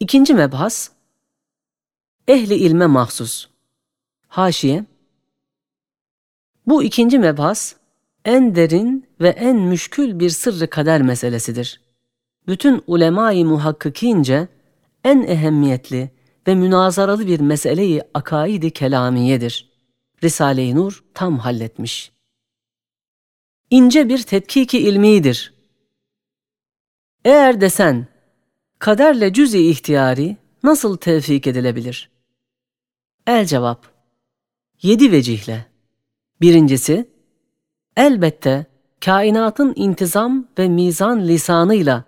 İkinci mebhas, ehli ilme mahsus. Haşiye, bu ikinci mebhas, en derin ve en müşkül bir sırrı kader meselesidir. Bütün ulema-i muhakkikince en ehemmiyetli ve münazaralı bir meseleyi akaidi kelamiyedir. Risale-i Nur tam halletmiş. İnce bir tetkiki ilmidir. Eğer desen, kaderle cüz-i ihtiyari nasıl tevfik edilebilir? El cevap, yedi vecihle. Birincisi, elbette kainatın intizam ve mizan lisanıyla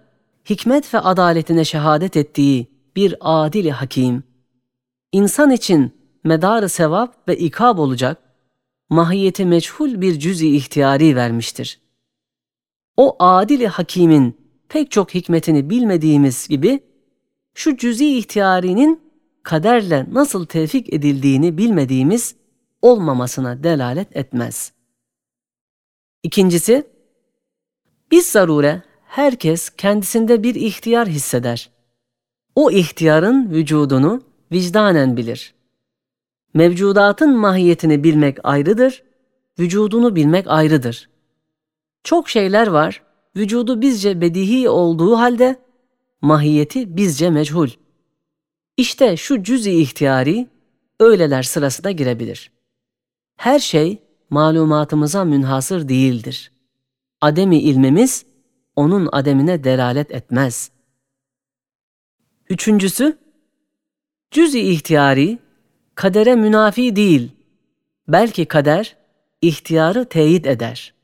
hikmet ve adaletine şehadet ettiği bir adili hakim, insan için medar sevap ve ikab olacak, mahiyeti meçhul bir cüz-i ihtiyari vermiştir. O adili hakimin pek çok hikmetini bilmediğimiz gibi, şu cüz-i ihtiyarinin kaderle nasıl tevfik edildiğini bilmediğimiz olmamasına delalet etmez. İkincisi, biz zarure herkes kendisinde bir ihtiyar hisseder. O ihtiyarın vücudunu vicdanen bilir. Mevcudatın mahiyetini bilmek ayrıdır, vücudunu bilmek ayrıdır. Çok şeyler var, vücudu bizce bedihi olduğu halde mahiyeti bizce meçhul. İşte şu cüz-i ihtiyari öyleler sırasına girebilir. Her şey malumatımıza münhasır değildir. Ademi ilmimiz onun ademine delalet etmez. Üçüncüsü, cüz-i ihtiyari kadere münafi değil, belki kader ihtiyarı teyit eder.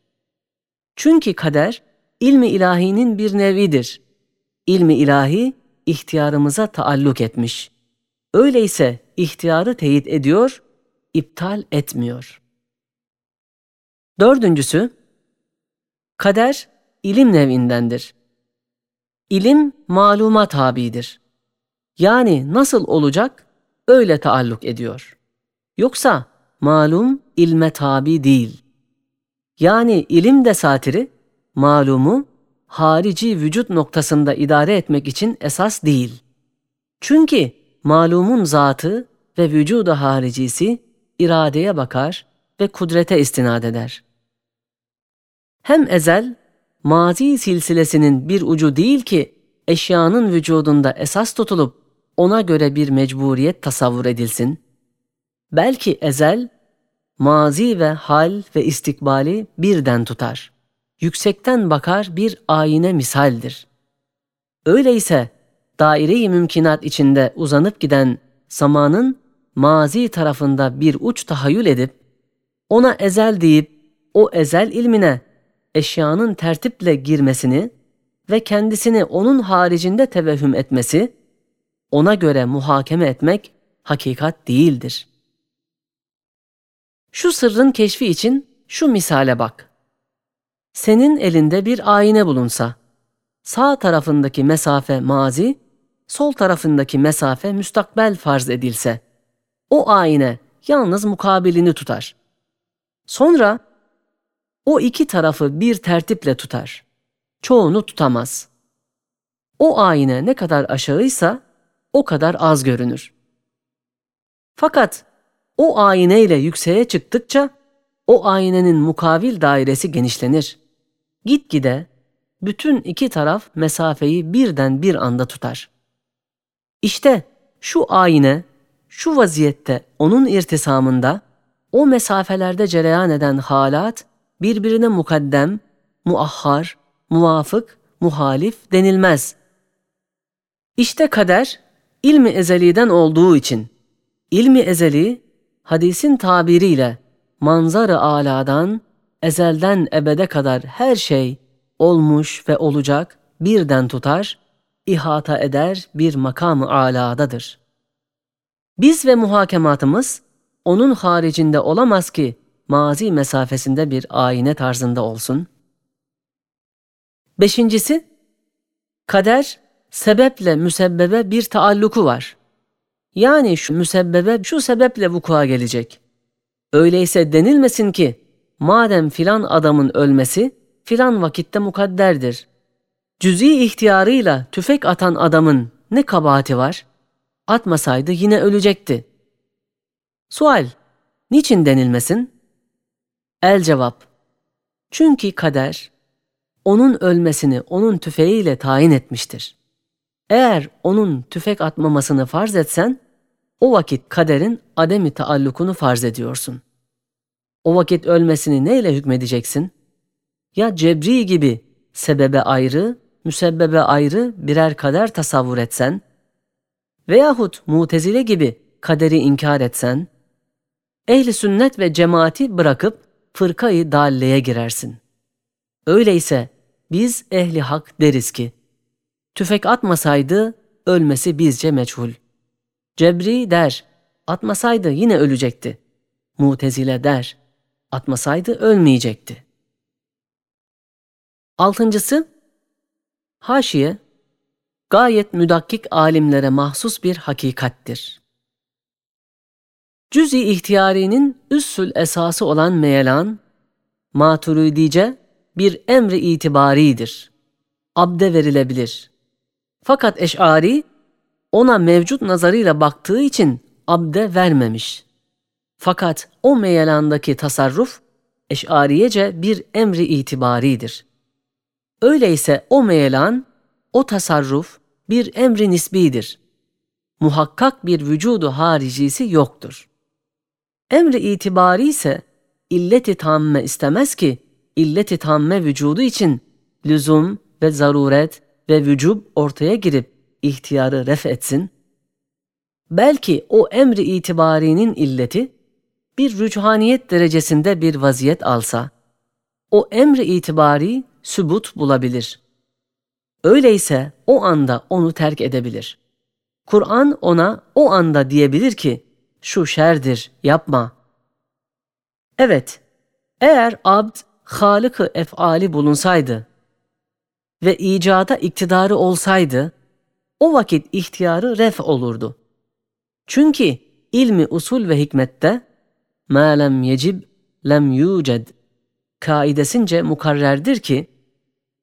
Çünkü kader ilmi ilahinin bir nevidir. İlmi ilahi ihtiyarımıza taalluk etmiş. Öyleyse ihtiyarı teyit ediyor, iptal etmiyor. Dördüncüsü, kader ilim nevindendir. İlim maluma tabidir. Yani nasıl olacak öyle taalluk ediyor. Yoksa malum ilme tabi değil. Yani ilim desatiri malumu harici vücut noktasında idare etmek için esas değil. Çünkü malumun zatı ve vücudu haricisi iradeye bakar ve kudrete istinad eder. Hem ezel, mazi silsilesinin bir ucu değil ki eşyanın vücudunda esas tutulup ona göre bir mecburiyet tasavvur edilsin. Belki ezel, mazi ve hal ve istikbali birden tutar. Yüksekten bakar bir ayine misaldir. Öyleyse daire-i mümkinat içinde uzanıp giden zamanın mazi tarafında bir uç tahayyül edip, ona ezel deyip o ezel ilmine eşyanın tertiple girmesini ve kendisini onun haricinde tevehhüm etmesi, ona göre muhakeme etmek hakikat değildir. Şu sırrın keşfi için şu misale bak. Senin elinde bir ayna bulunsa, sağ tarafındaki mesafe mazi, sol tarafındaki mesafe müstakbel farz edilse, o ayna yalnız mukabilini tutar. Sonra o iki tarafı bir tertiple tutar. Çoğunu tutamaz. O ayna ne kadar aşağıysa o kadar az görünür. Fakat o ayna ile yükseğe çıktıkça o aynenin mukavil dairesi genişlenir. Gitgide bütün iki taraf mesafeyi birden bir anda tutar. İşte şu ayine, şu vaziyette onun irtisamında, o mesafelerde cereyan eden halat, birbirine mukaddem, muahhar, muvafık, muhalif denilmez. İşte kader, ilmi ezeliden olduğu için, ilmi ezeli, hadisin tabiriyle, manzara aladan, ezelden ebede kadar her şey olmuş ve olacak birden tutar, ihata eder bir makam-ı aladadır. Biz ve muhakematımız onun haricinde olamaz ki mazi mesafesinde bir ayine tarzında olsun. Beşincisi, kader sebeple müsebbebe bir taalluku var. Yani şu müsebbebe şu sebeple vuku'a gelecek. Öyleyse denilmesin ki madem filan adamın ölmesi filan vakitte mukadderdir. Cüzi ihtiyarıyla tüfek atan adamın ne kabahati var? Atmasaydı yine ölecekti. Sual, niçin denilmesin? El cevap, çünkü kader, onun ölmesini onun tüfeğiyle tayin etmiştir. Eğer onun tüfek atmamasını farz etsen, o vakit kaderin ademi taallukunu farz ediyorsun. O vakit ölmesini neyle hükmedeceksin? Ya cebri gibi sebebe ayrı, müsebbebe ayrı birer kader tasavvur etsen veyahut mutezile gibi kaderi inkar etsen, ehli sünnet ve cemaati bırakıp fırkayı dalleye girersin. Öyleyse biz ehli hak deriz ki, tüfek atmasaydı ölmesi bizce meçhul. Cebri der, atmasaydı yine ölecekti. Mutezile der, atmasaydı ölmeyecekti. Altıncısı, haşiye, gayet müdakkik alimlere mahsus bir hakikattir. Cüz-i ihtiyarinin üssül esası olan meyelan, maturidice bir emri itibaridir. Abde verilebilir. Fakat eş'ari, ona mevcut nazarıyla baktığı için abde vermemiş. Fakat o meyelandaki tasarruf eşariyece bir emri itibaridir. Öyleyse o meyelan, o tasarruf bir emri nisbidir. Muhakkak bir vücudu haricisi yoktur. Emri itibari ise illeti tamme istemez ki illeti tamme vücudu için lüzum ve zaruret ve vücub ortaya girip ihtiyarı ref etsin, belki o emri itibarinin illeti bir rüçhaniyet derecesinde bir vaziyet alsa, o emri itibari sübut bulabilir. Öyleyse o anda onu terk edebilir. Kur'an ona o anda diyebilir ki, şu şerdir, yapma. Evet, eğer abd halık efali bulunsaydı ve icada iktidarı olsaydı, o vakit ihtiyarı ref olurdu. Çünkü ilmi usul ve hikmette مَا لَمْ يَجِبْ lem يُوجَدْ kaidesince mukarrerdir ki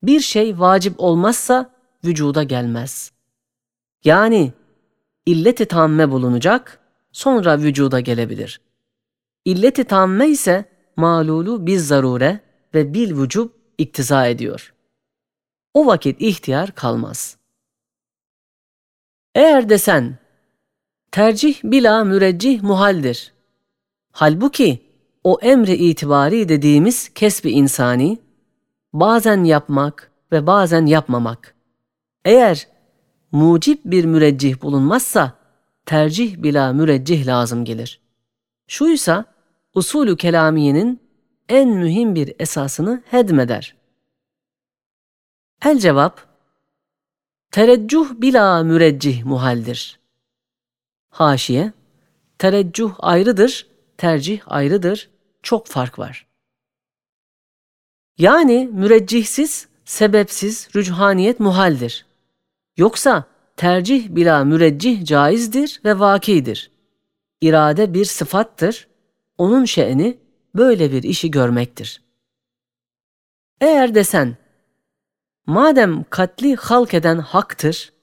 bir şey vacip olmazsa vücuda gelmez. Yani illeti tamme bulunacak, sonra vücuda gelebilir. İlleti tamme ise malulu bir zarure ve bil vücub iktiza ediyor. O vakit ihtiyar kalmaz.'' Eğer desen, tercih bila müreccih muhaldir. Halbuki o emri itibari dediğimiz kesbi insani, bazen yapmak ve bazen yapmamak. Eğer mucip bir müreccih bulunmazsa, tercih bila müreccih lazım gelir. Şuysa, usulü kelamiyenin en mühim bir esasını hedmeder. El cevap, Tereccuh bila müreccih muhaldir. Haşiye, tereccuh ayrıdır, tercih ayrıdır, çok fark var. Yani müreccihsiz, sebepsiz rüchaniyet muhaldir. Yoksa tercih bila müreccih caizdir ve vakidir. İrade bir sıfattır, onun şe'ni böyle bir işi görmektir. Eğer desen, Madem katli halk eden haktır,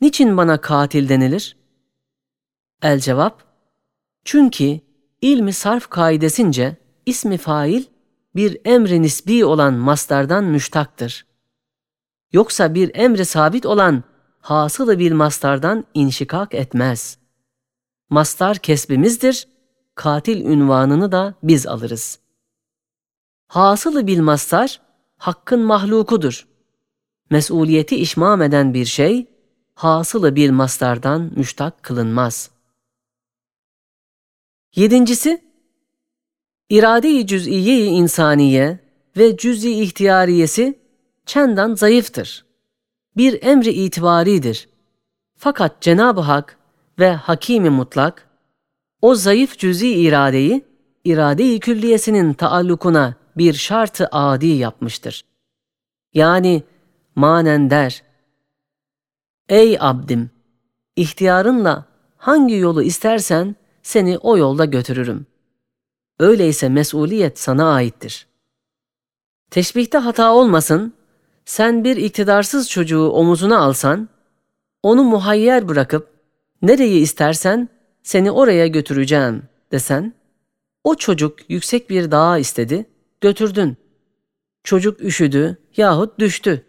niçin bana katil denilir? El cevap, çünkü ilmi sarf kaidesince ismi fail bir emri nisbi olan mastardan müştaktır. Yoksa bir emri sabit olan hasılı bil mastardan inşikak etmez. Mastar kesbimizdir, katil ünvanını da biz alırız. Hasılı bil mastar, hakkın mahlukudur mesuliyeti işmam eden bir şey, hasılı bir mastardan müştak kılınmaz. Yedincisi, irade-i cüz'iye-i insaniye ve cüz'i ihtiyariyesi çendan zayıftır. Bir emri itibaridir. Fakat Cenab-ı Hak ve Hakimi Mutlak, o zayıf cüz'i iradeyi, irade-i külliyesinin taallukuna bir şartı adi yapmıştır. Yani manen der. Ey abdim! ihtiyarınla hangi yolu istersen seni o yolda götürürüm. Öyleyse mesuliyet sana aittir. Teşbihte hata olmasın, sen bir iktidarsız çocuğu omuzuna alsan, onu muhayyer bırakıp nereyi istersen seni oraya götüreceğim desen, o çocuk yüksek bir dağa istedi, götürdün. Çocuk üşüdü yahut düştü.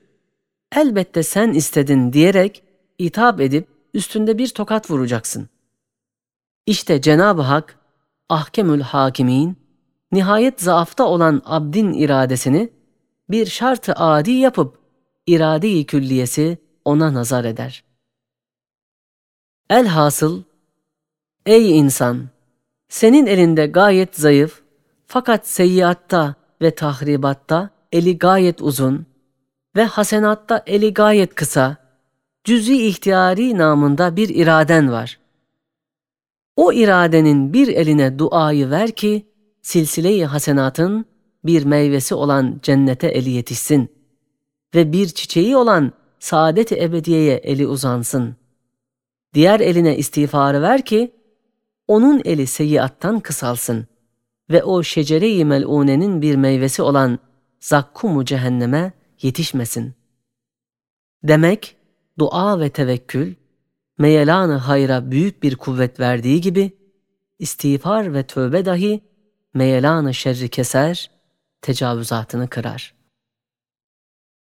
Elbette sen istedin diyerek hitap edip üstünde bir tokat vuracaksın. İşte Cenab-ı Hak, ahkemül hakimin, nihayet zaafta olan abdin iradesini bir şartı adi yapıp irade-i külliyesi ona nazar eder. Elhasıl, ey insan, senin elinde gayet zayıf fakat seyyiatta ve tahribatta eli gayet uzun ve hasenatta eli gayet kısa, cüz'i ihtiyari namında bir iraden var. O iradenin bir eline duayı ver ki, silsile-i hasenatın bir meyvesi olan cennete eli yetişsin ve bir çiçeği olan saadet-i ebediyeye eli uzansın. Diğer eline istiğfarı ver ki, onun eli seyyiattan kısalsın ve o şecere-i mel'unenin bir meyvesi olan zakkumu cehenneme yetişmesin. Demek dua ve tevekkül, meyelanı hayra büyük bir kuvvet verdiği gibi, istiğfar ve tövbe dahi meyelanı şerri keser, tecavüzatını kırar.''